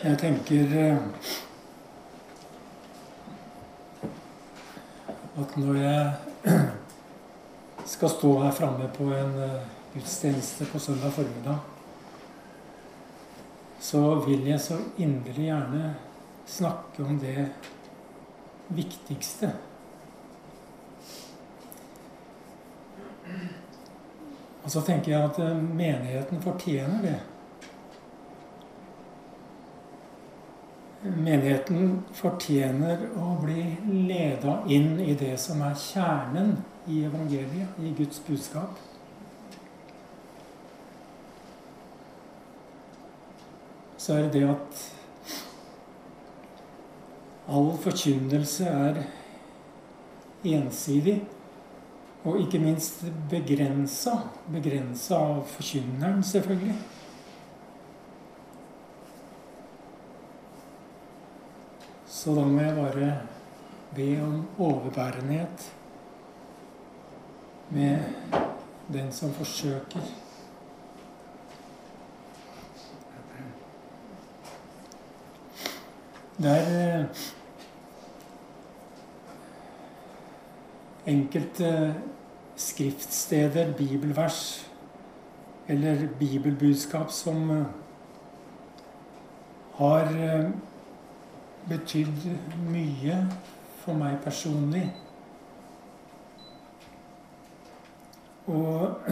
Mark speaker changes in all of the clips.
Speaker 1: Jeg tenker eh, at når jeg skal stå her framme på en eh, gudstjeneste på søndag formiddag, så vil jeg så inderlig gjerne snakke om det viktigste. Og så tenker jeg at eh, menigheten fortjener det. Menigheten fortjener å bli leda inn i det som er kjernen i evangeliet, i Guds budskap. Så er det det at all forkynnelse er ensidig. Og ikke minst begrensa. Begrensa av forkynneren, selvfølgelig. Så da må jeg bare be om overbærenhet med den som forsøker. Det er eh, enkelte skriftsteder, bibelvers eller bibelbudskap som eh, har eh, betydd mye for meg personlig. Og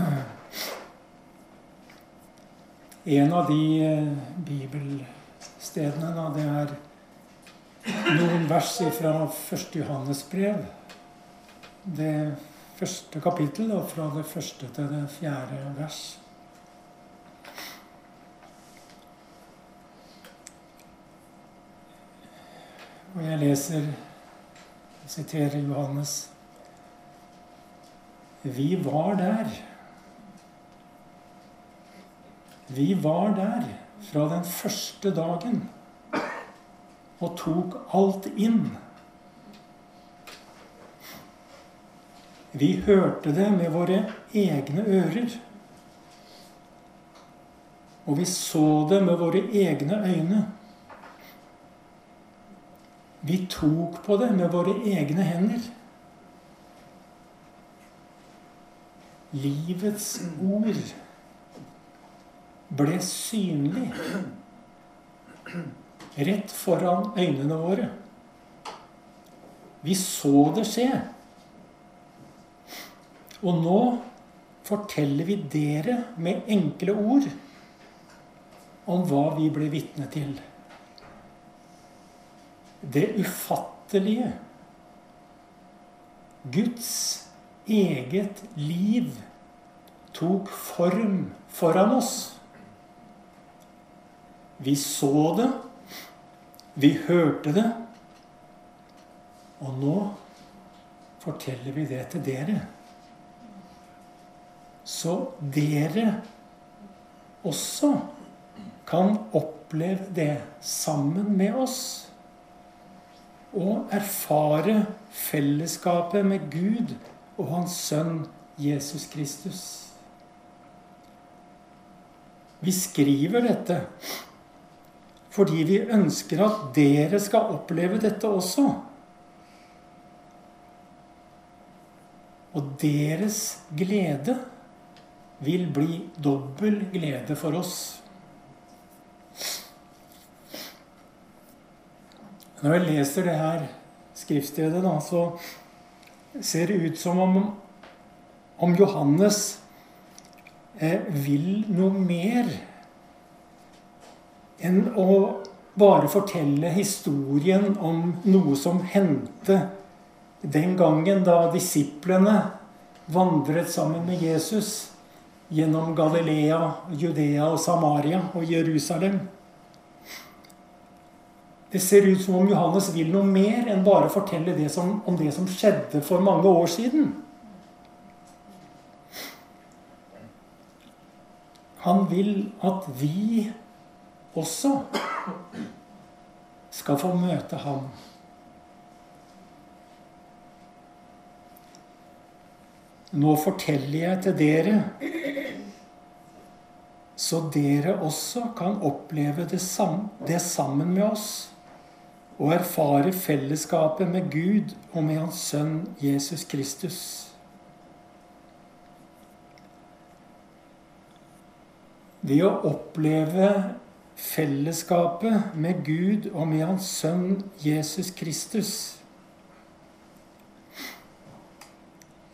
Speaker 1: en av de eh, bibelstedene, da, det er noen vers fra 1. Johannes brev. Det første kapittel, og fra det første til det fjerde vers. Og jeg leser og siterer Johannes Vi var der. Vi var der fra den første dagen og tok alt inn. Vi hørte det med våre egne ører. Og vi så det med våre egne øyne. Vi tok på det med våre egne hender. Livets ord ble synlig rett foran øynene våre. Vi så det skje. Og nå forteller vi dere med enkle ord om hva vi ble vitne til det ufattelige. Guds eget liv tok form foran oss. Vi så det, vi hørte det, og nå forteller vi det til dere. Så dere også kan oppleve det sammen med oss og erfare fellesskapet med Gud og Hans Sønn Jesus Kristus. Vi skriver dette fordi vi ønsker at dere skal oppleve dette også. Og deres glede vil bli dobbel glede for oss. Når jeg leser det her skriftstedet, da, så ser det ut som om, om Johannes eh, vil noe mer enn å bare fortelle historien om noe som hendte den gangen da disiplene vandret sammen med Jesus gjennom Galilea, Judea og Samaria og Jerusalem. Det ser ut som om Johannes vil noe mer enn bare fortelle det som, om det som skjedde for mange år siden. Han vil at vi også skal få møte ham. Nå forteller jeg til dere så dere også kan oppleve det, sam det sammen med oss og erfare fellesskapet med Gud og med Hans Sønn Jesus Kristus. Det å oppleve fellesskapet med Gud og med Hans Sønn Jesus Kristus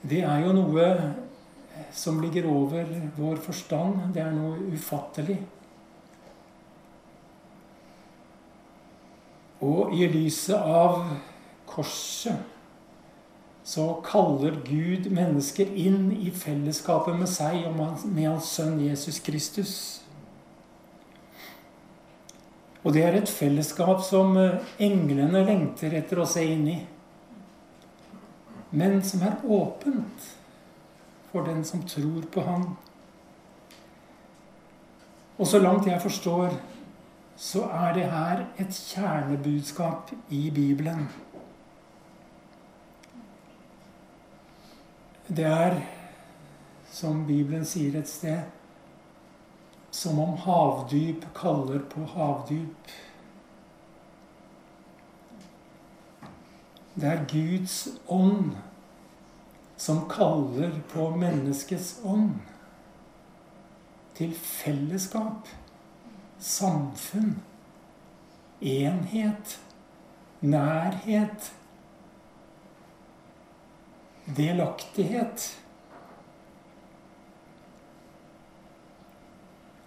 Speaker 1: Det er jo noe som ligger over vår forstand. Det er noe ufattelig. Og i lyset av korset så kaller Gud mennesker inn i fellesskapet med seg og med Hans Sønn Jesus Kristus. Og det er et fellesskap som englene lengter etter å se inn i. Men som er åpent for den som tror på Han. Og så langt jeg forstår, så er det her et kjernebudskap i Bibelen. Det er, som Bibelen sier et sted, som om havdyp kaller på havdyp. Det er Guds ånd som kaller på menneskets ånd. Til fellesskap, samfunn, enhet, nærhet, delaktighet.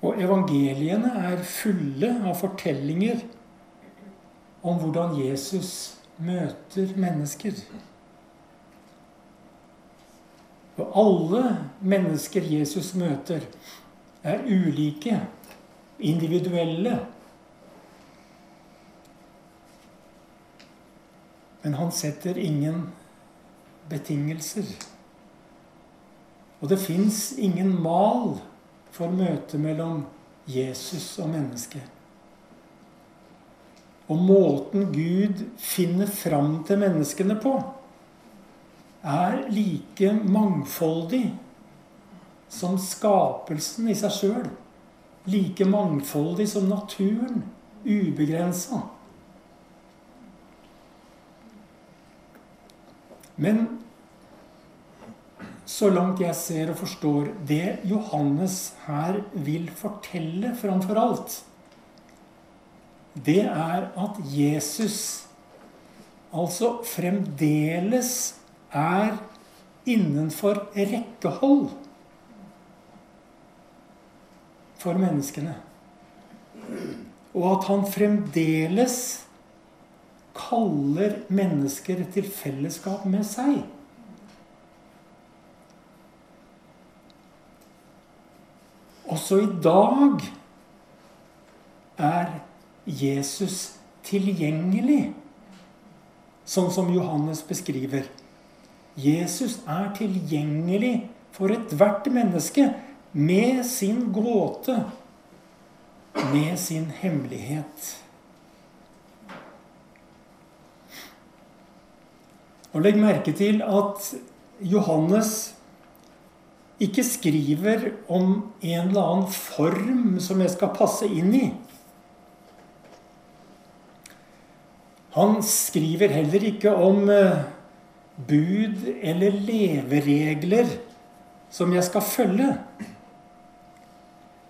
Speaker 1: Og evangeliene er fulle av fortellinger om hvordan Jesus møter mennesker. Og alle mennesker Jesus møter, er ulike, individuelle. Men han setter ingen betingelser. Og det fins ingen mal for møtet mellom Jesus og mennesket. Og måten Gud finner fram til menneskene på, er like mangfoldig som skapelsen i seg sjøl. Like mangfoldig som naturen. Ubegrensa. Men så langt jeg ser og forstår det Johannes her vil fortelle framfor alt, det er at Jesus altså fremdeles er innenfor rekkehold for menneskene. Og at han fremdeles kaller mennesker til fellesskap med seg. Også i dag er Jesus tilgjengelig, sånn som Johannes beskriver. Jesus er tilgjengelig for ethvert menneske med sin gåte, med sin hemmelighet. Og legg merke til at Johannes ikke skriver om en eller annen form som jeg skal passe inn i. Han skriver heller ikke om eh, bud eller leveregler som jeg skal følge.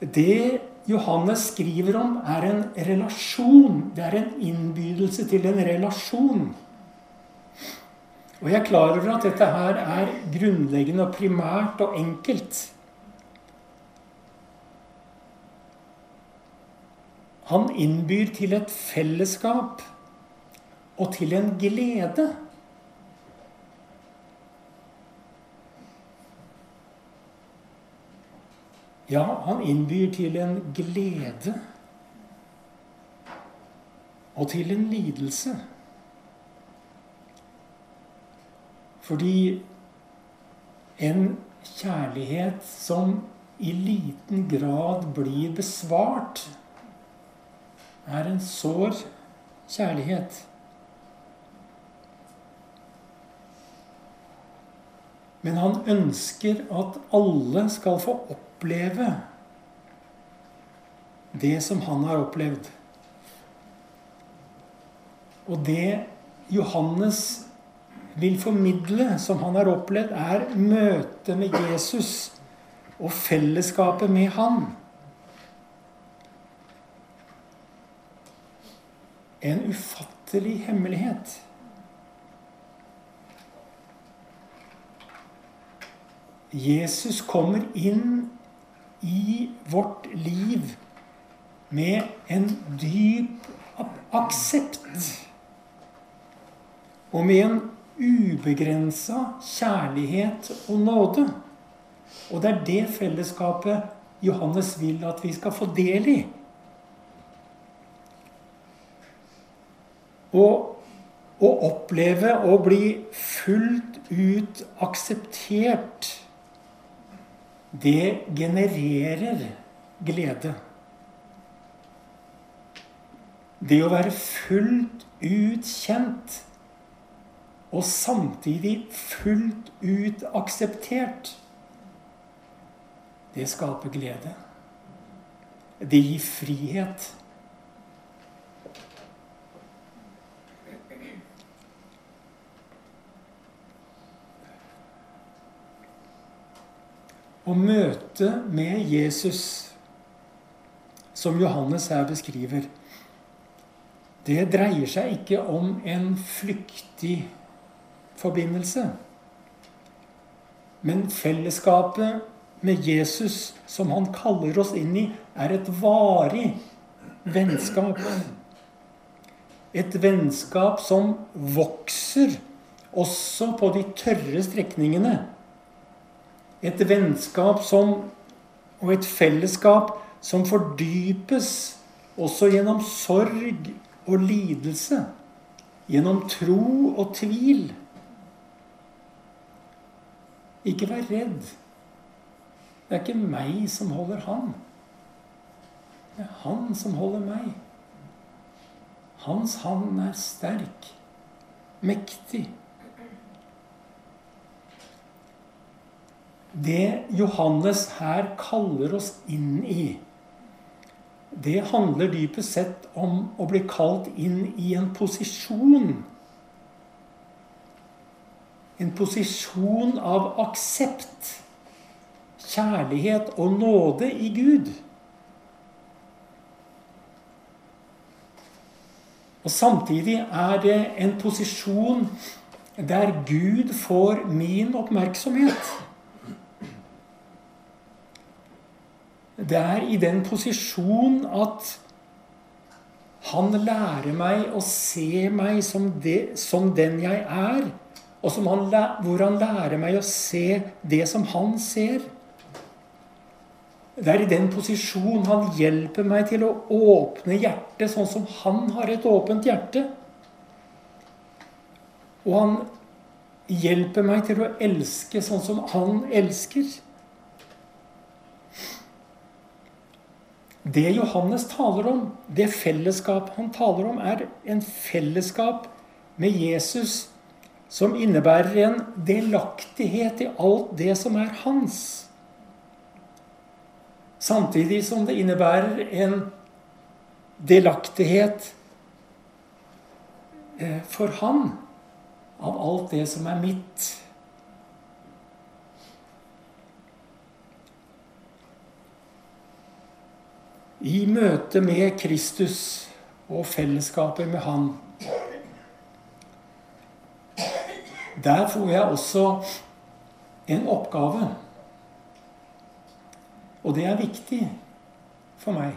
Speaker 1: Det Johannes skriver om, er en relasjon. Det er en innbydelse til en relasjon. Og jeg er klar over at dette her er grunnleggende og primært og enkelt. Han innbyr til et fellesskap og til en glede. Ja, han innbyr til en glede og til en lidelse. Fordi en kjærlighet som i liten grad blir besvart, er en sår kjærlighet. Men han ønsker at alle skal få oppleve det som han har opplevd. Og det Johannes vil formidle, som han har opplevd, er møtet med Jesus og fellesskapet med han. En ufattelig hemmelighet. Jesus kommer inn i vårt liv med en dyp aksept. Og med en ubegrensa kjærlighet og nåde. Og det er det fellesskapet Johannes vil at vi skal få del i. Og å oppleve å bli fullt ut akseptert, det genererer glede. Det å være fullt ut kjent og samtidig fullt ut akseptert, det skaper glede. Det gir frihet. Å møte med Jesus, som Johannes her beskriver, det dreier seg ikke om en flyktig forbindelse. Men fellesskapet med Jesus, som han kaller oss inn i, er et varig vennskap. Et vennskap som vokser også på de tørre strekningene et vennskap som, og et fellesskap som fordypes også gjennom sorg og lidelse. Gjennom tro og tvil. Ikke vær redd. Det er ikke meg som holder han. Det er han som holder meg. Hans hand er sterk, mektig. Det Johannes her kaller oss inn i, det handler dypest sett om å bli kalt inn i en posisjon. En posisjon av aksept, kjærlighet og nåde i Gud. Og Samtidig er det en posisjon der Gud får min oppmerksomhet. Det er i den posisjon at han lærer meg å se meg som, det, som den jeg er. Og han, hvor han lærer meg å se det som han ser. Det er i den posisjon han hjelper meg til å åpne hjertet sånn som han har et åpent hjerte. Og han hjelper meg til å elske sånn som han elsker. Det Johannes taler om, det fellesskap han taler om, er en fellesskap med Jesus som innebærer en delaktighet i alt det som er hans. Samtidig som det innebærer en delaktighet eh, for han av alt det som er mitt. I møte med Kristus og fellesskapet med Han. Der får jeg også en oppgave. Og det er viktig for meg.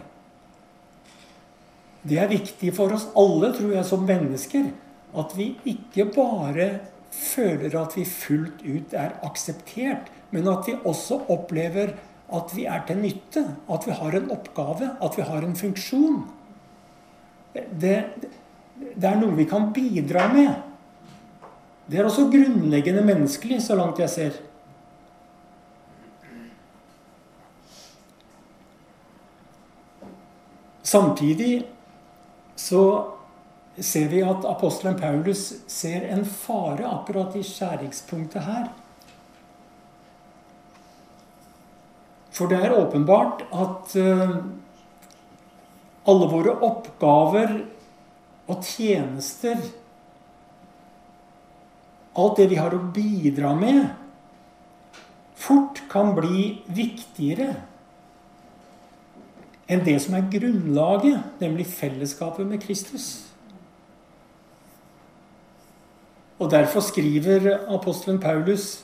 Speaker 1: Det er viktig for oss alle, tror jeg, som mennesker, at vi ikke bare føler at vi fullt ut er akseptert, men at vi også opplever at vi er til nytte, at vi har en oppgave, at vi har en funksjon. Det, det er noe vi kan bidra med. Det er også grunnleggende menneskelig, så langt jeg ser. Samtidig så ser vi at apostelen Paulus ser en fare akkurat i skjæringspunktet her. For det er åpenbart at uh, alle våre oppgaver og tjenester Alt det vi har å bidra med, fort kan bli viktigere enn det som er grunnlaget, nemlig fellesskapet med Kristus. Og Derfor skriver apostelen Paulus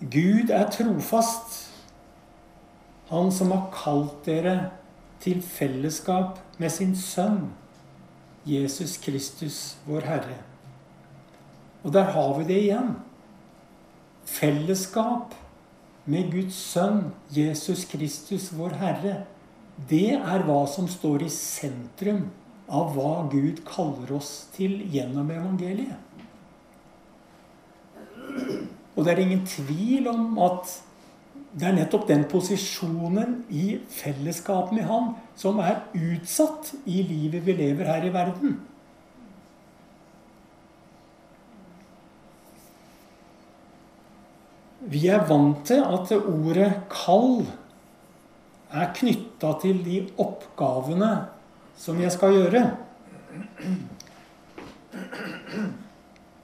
Speaker 1: Gud er trofast, han som har kalt dere til fellesskap med sin sønn, Jesus Kristus, vår Herre. Og der har vi det igjen. Fellesskap med Guds sønn, Jesus Kristus, vår Herre. Det er hva som står i sentrum av hva Gud kaller oss til gjennom evangeliet. Og det er ingen tvil om at det er nettopp den posisjonen i fellesskapet med Han som er utsatt i livet vi lever her i verden. Vi er vant til at ordet 'kall' er knytta til de oppgavene som jeg skal gjøre.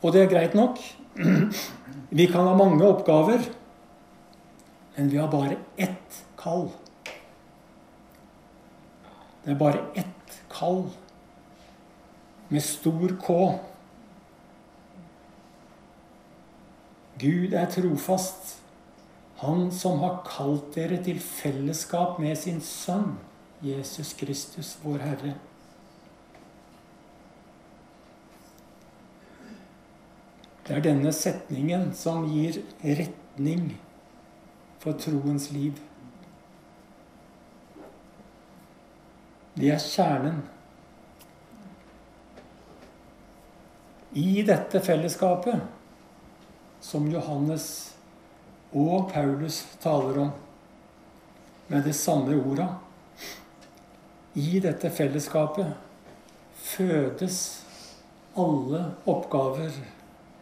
Speaker 1: Og det er greit nok. Vi kan ha mange oppgaver. Men vi har bare ett kall. Det er bare ett kall med stor K. Gud er trofast, Han som har kalt dere til fellesskap med sin Sønn, Jesus Kristus, vår Herre. Det er denne setningen som gir retning for troens liv. Det er kjernen. I dette fellesskapet, som Johannes og Paulus taler om med de samme orda I dette fellesskapet fødes alle oppgaver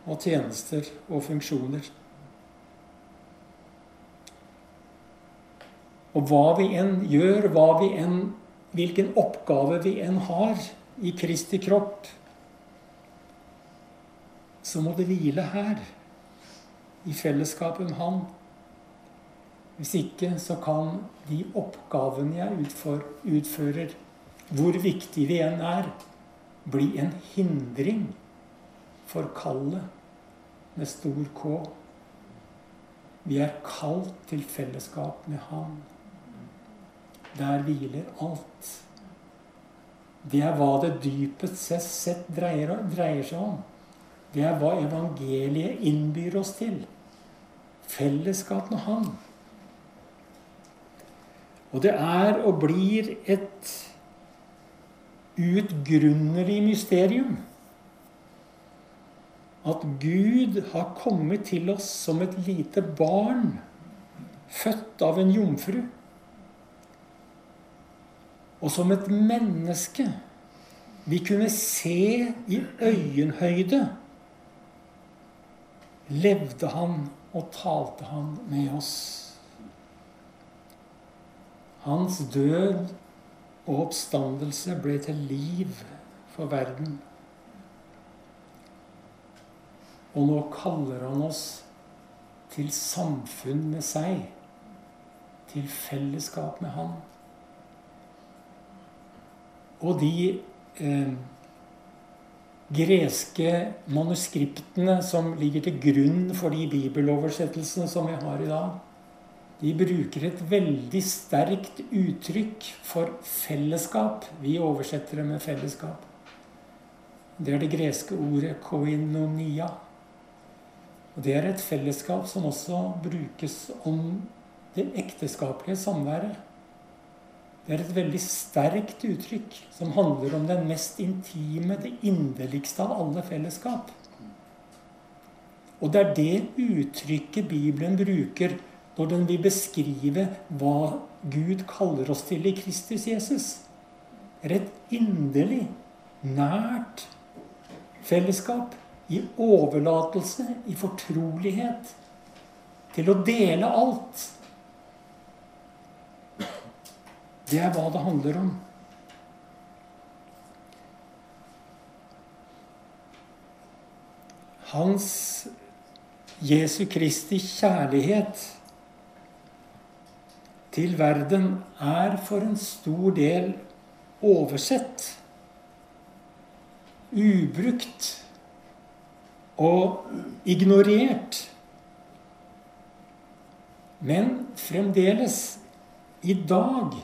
Speaker 1: og tjenester og funksjoner. Og hva vi enn gjør, hva vi enn, hvilken oppgave vi enn har i Kristi kropp, så må det hvile her, i fellesskapet med Han. Hvis ikke så kan de oppgavene jeg utfører, hvor viktig vi enn er, bli en hindring for kallet med stor K. Vi er kalt til fellesskap med Han. Der hviler alt. Det er hva det dypest sett dreier, dreier seg om. Det er hva evangeliet innbyr oss til. Fellesskap med Han. Og det er og blir et utgrunnelig mysterium at Gud har kommet til oss som et lite barn, født av en jomfru. Og som et menneske vi kunne se i øyenhøyde, levde han og talte han med oss. Hans død og oppstandelse ble til liv for verden. Og nå kaller han oss til samfunn med seg, til fellesskap med Han. Og de eh, greske manuskriptene som ligger til grunn for de bibeloversettelsene som vi har i dag, de bruker et veldig sterkt uttrykk for fellesskap. Vi oversetter det med fellesskap. Det er det greske ordet koinonia. Og Det er et fellesskap som også brukes om det ekteskapelige samværet. Det er et veldig sterkt uttrykk som handler om den mest intime, det inderligste av alle fellesskap. Og det er det uttrykket Bibelen bruker når den vil beskrive hva Gud kaller oss til i Kristus Jesus. Det er et inderlig, nært fellesskap i overlatelse, i fortrolighet, til å dele alt. Det er hva det handler om. Hans Jesu Kristi kjærlighet til verden er for en stor del oversett, ubrukt og ignorert. Men fremdeles, i dag,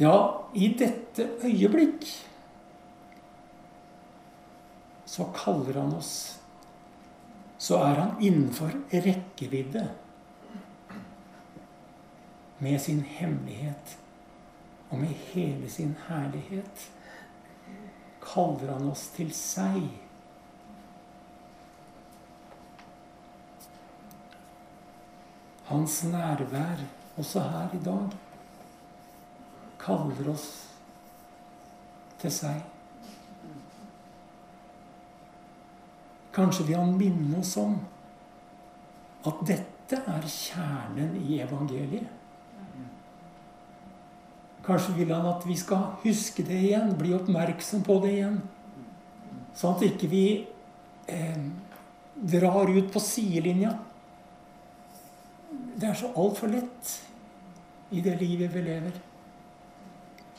Speaker 1: ja, i dette øyeblikk, så kaller han oss. Så er han innenfor rekkevidde med sin hemmelighet og med hele sin herlighet. Kaller han oss til seg. Hans nærvær også her i dag kaller oss til seg. Kanskje vil han minne oss om at dette er kjernen i evangeliet. Kanskje vil han at vi skal huske det igjen, bli oppmerksom på det igjen. Sånn at ikke vi eh, drar ut på sidelinja. Det er så altfor lett i det livet vi lever.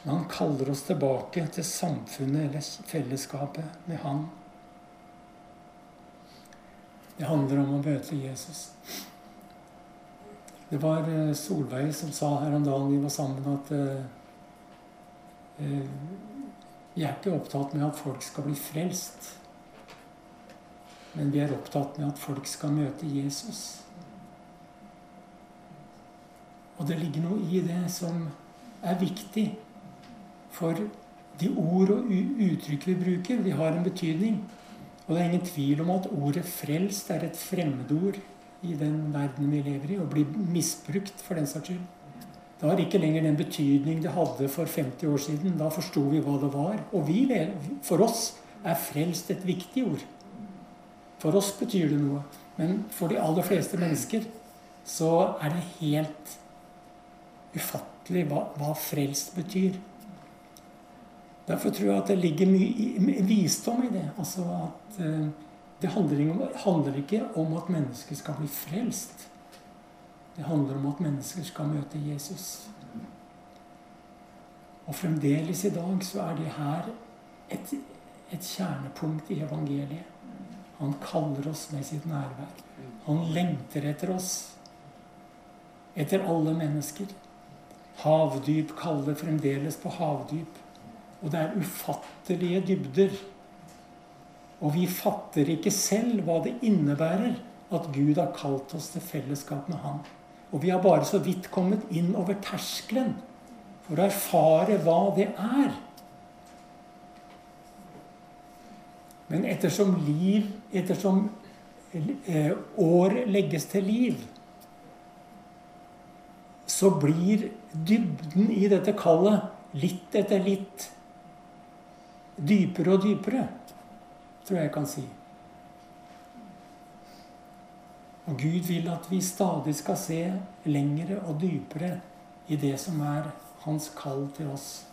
Speaker 1: Men han kaller oss tilbake til samfunnet eller fellesskapet med Han. Det handler om å møte Jesus. Det var eh, Solveig som sa her om dagen vi var sammen, at uh, vi er ikke opptatt med at folk skal bli frelst. Men vi er opptatt med at folk skal møte Jesus. Og det ligger noe i det som er viktig. For de ord og uttrykk vi bruker, de har en betydning. Og det er ingen tvil om at ordet 'frelst' er et fremmedord i den verden vi lever i, og blir misbrukt for den saks skyld. Det har ikke lenger den betydning det hadde for 50 år siden. Da forsto vi hva det var. Og vi, for oss er frelst et viktig ord. For oss betyr det noe. Men for de aller fleste mennesker så er det helt ufattelig hva, hva frelst betyr. Derfor tror jeg at det ligger mye visdom i det. Altså at uh, det handler ikke om at mennesker skal bli frelst. Det handler om at mennesker skal møte Jesus. Og fremdeles i dag så er det her et, et kjernepunkt i evangeliet. Han kaller oss med sitt nærvær. Han lengter etter oss. Etter alle mennesker. Havdyp kaller fremdeles på havdyp. Og det er ufattelige dybder og vi fatter ikke selv hva det innebærer at Gud har kalt oss til fellesskap med Han. Og vi har bare så vidt kommet inn over terskelen for å erfare hva det er. Men ettersom liv, ettersom eh, år legges til liv, så blir dybden i dette kallet litt etter litt dypere og dypere tror jeg jeg kan si. Og Gud vil at vi stadig skal se lengre og dypere i det som er Hans kall til oss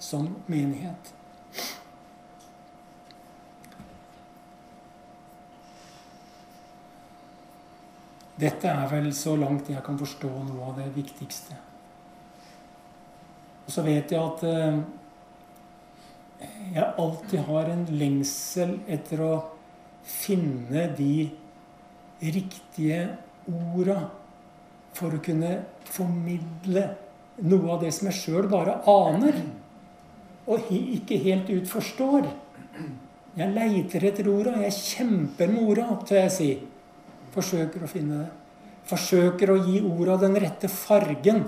Speaker 1: som menighet. Dette er vel så langt jeg kan forstå noe av det viktigste. Og så vet jeg at eh, jeg alltid har en lengsel etter å finne de riktige orda for å kunne formidle noe av det som jeg sjøl bare aner og ikke helt ut forstår. Jeg leiter etter orda. Jeg kjemper med orda, tør jeg si. Forsøker å finne det. Forsøker å gi orda den rette fargen.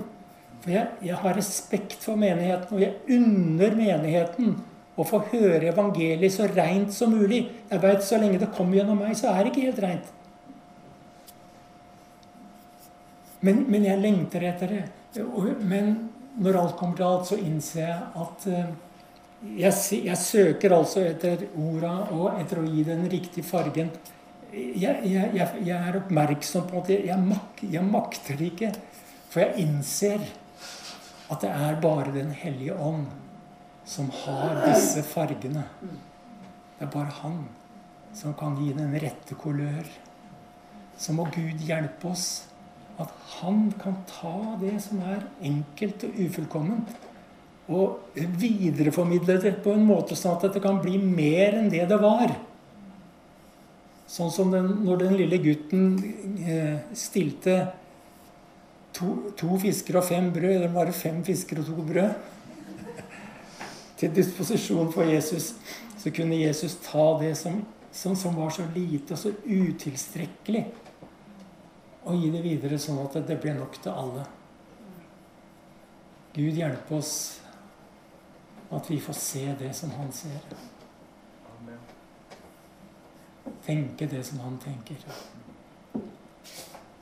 Speaker 1: For jeg, jeg har respekt for menigheten, og jeg unner menigheten å få høre evangeliet så reint som mulig. Jeg veit så lenge det kommer gjennom meg, så er det ikke helt reint. Men, men, jeg lengter etter det. Men når alt kommer til alt, så innser jeg at eh, jeg, jeg søker altså etter orda og etter å gi den riktige fargen. Jeg, jeg, jeg er oppmerksom på at jeg, mak, makter det ikke. For jeg innser at det er bare Den hellige ånd som har disse fargene. Det er bare han. som kan gi den rette kolør. Så må Gud hjelpe oss. At Han kan ta det som er enkelt og ufullkomment, og videreformidle det på en måte sånn at det kan bli mer enn det det var. Sånn som den, når den lille gutten eh, stilte to, to, fisker og fem brød, eller bare fem fisker og to brød, til disposisjon for Jesus, så kunne Jesus ta det som, som, som var så lite og så utilstrekkelig, og gi det videre sånn at det ble nok til alle. Gud hjelpe oss at vi får se det som han ser. Tenke det som han tenker.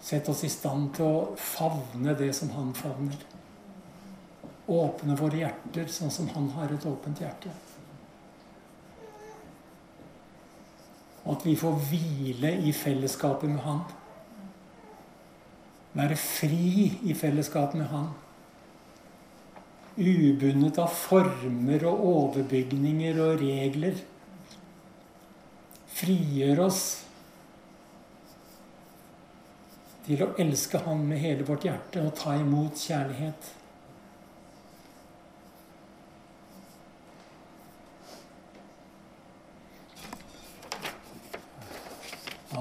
Speaker 1: Sett oss i stand til å favne det som han favner. Åpne våre hjerter sånn som han har et åpent hjerte. at vi får hvile i fellesskapet med Han. Være fri i fellesskap med Han ubundet av former og overbygninger og regler. Frigjør oss til å elske Han med hele vårt hjerte og ta imot kjærlighet.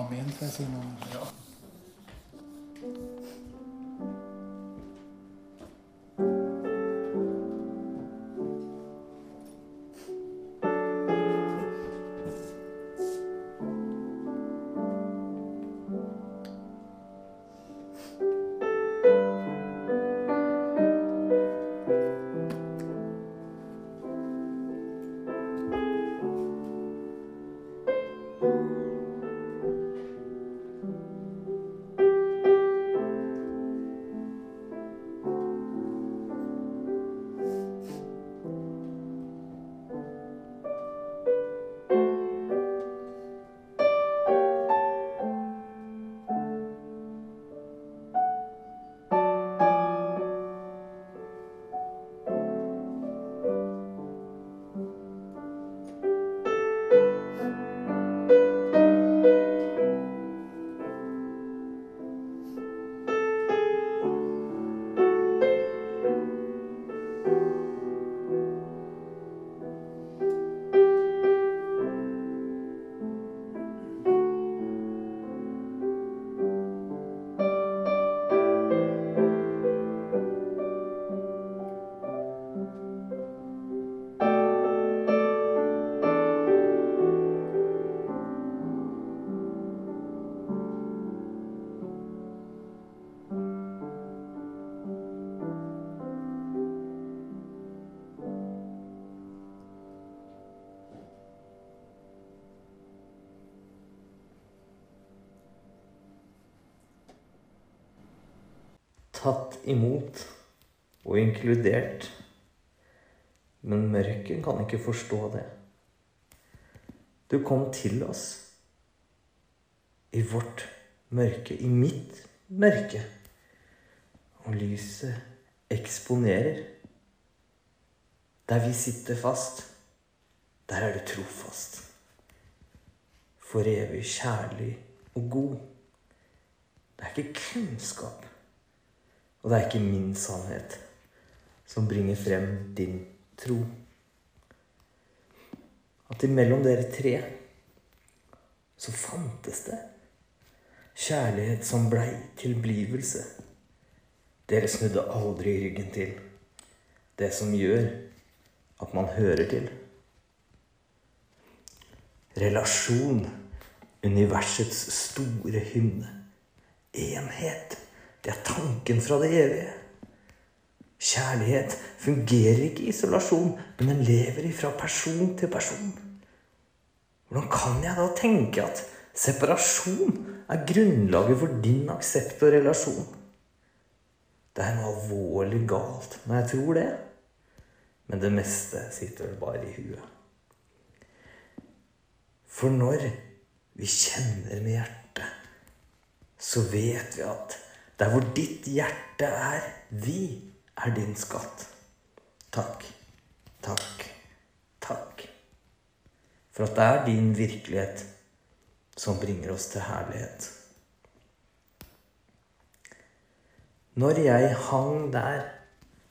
Speaker 1: Amen, får jeg si noe?
Speaker 2: Tatt imot og inkludert. Men mørket kan ikke forstå det. Du kom til oss i vårt mørke, i mitt mørke. Og lyset eksponerer. Der vi sitter fast, der er du trofast. For evig kjærlig og god. Det er ikke kunnskap og det er ikke min sannhet som bringer frem din tro. At imellom dere tre så fantes det kjærlighet som blei tilblivelse. Dere snudde aldri ryggen til det som gjør at man hører til. Relasjon, universets store hymne. Enhet det er tanken fra det evige. Kjærlighet fungerer ikke i isolasjon, men den lever fra person til person. Hvordan kan jeg da tenke at separasjon er grunnlaget for din aksept og relasjon? Det er noe alvorlig galt når jeg tror det. Men det meste sitter vel bare i huet. For når vi kjenner med hjertet, så vet vi at der hvor ditt hjerte er, vi er din skatt. Takk, takk, takk. For at det er din virkelighet som bringer oss til herlighet. Når jeg hang der,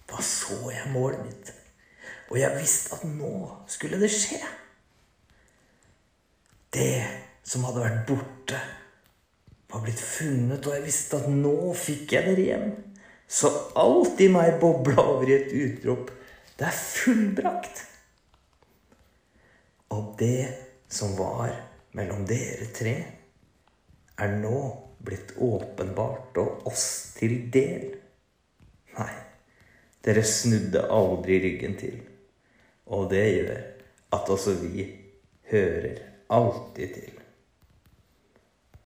Speaker 2: da så jeg målet mitt. Og jeg visste at nå skulle det skje. Det som hadde vært borte, var blitt funnet, og jeg visste at nå fikk jeg dere hjem. Så alt i meg bobla over i et utrop. Det er fullbrakt. Og det som var mellom dere tre, er nå blitt åpenbart og oss til del. Nei, dere snudde aldri ryggen til. Og det gjør at også vi hører alltid til.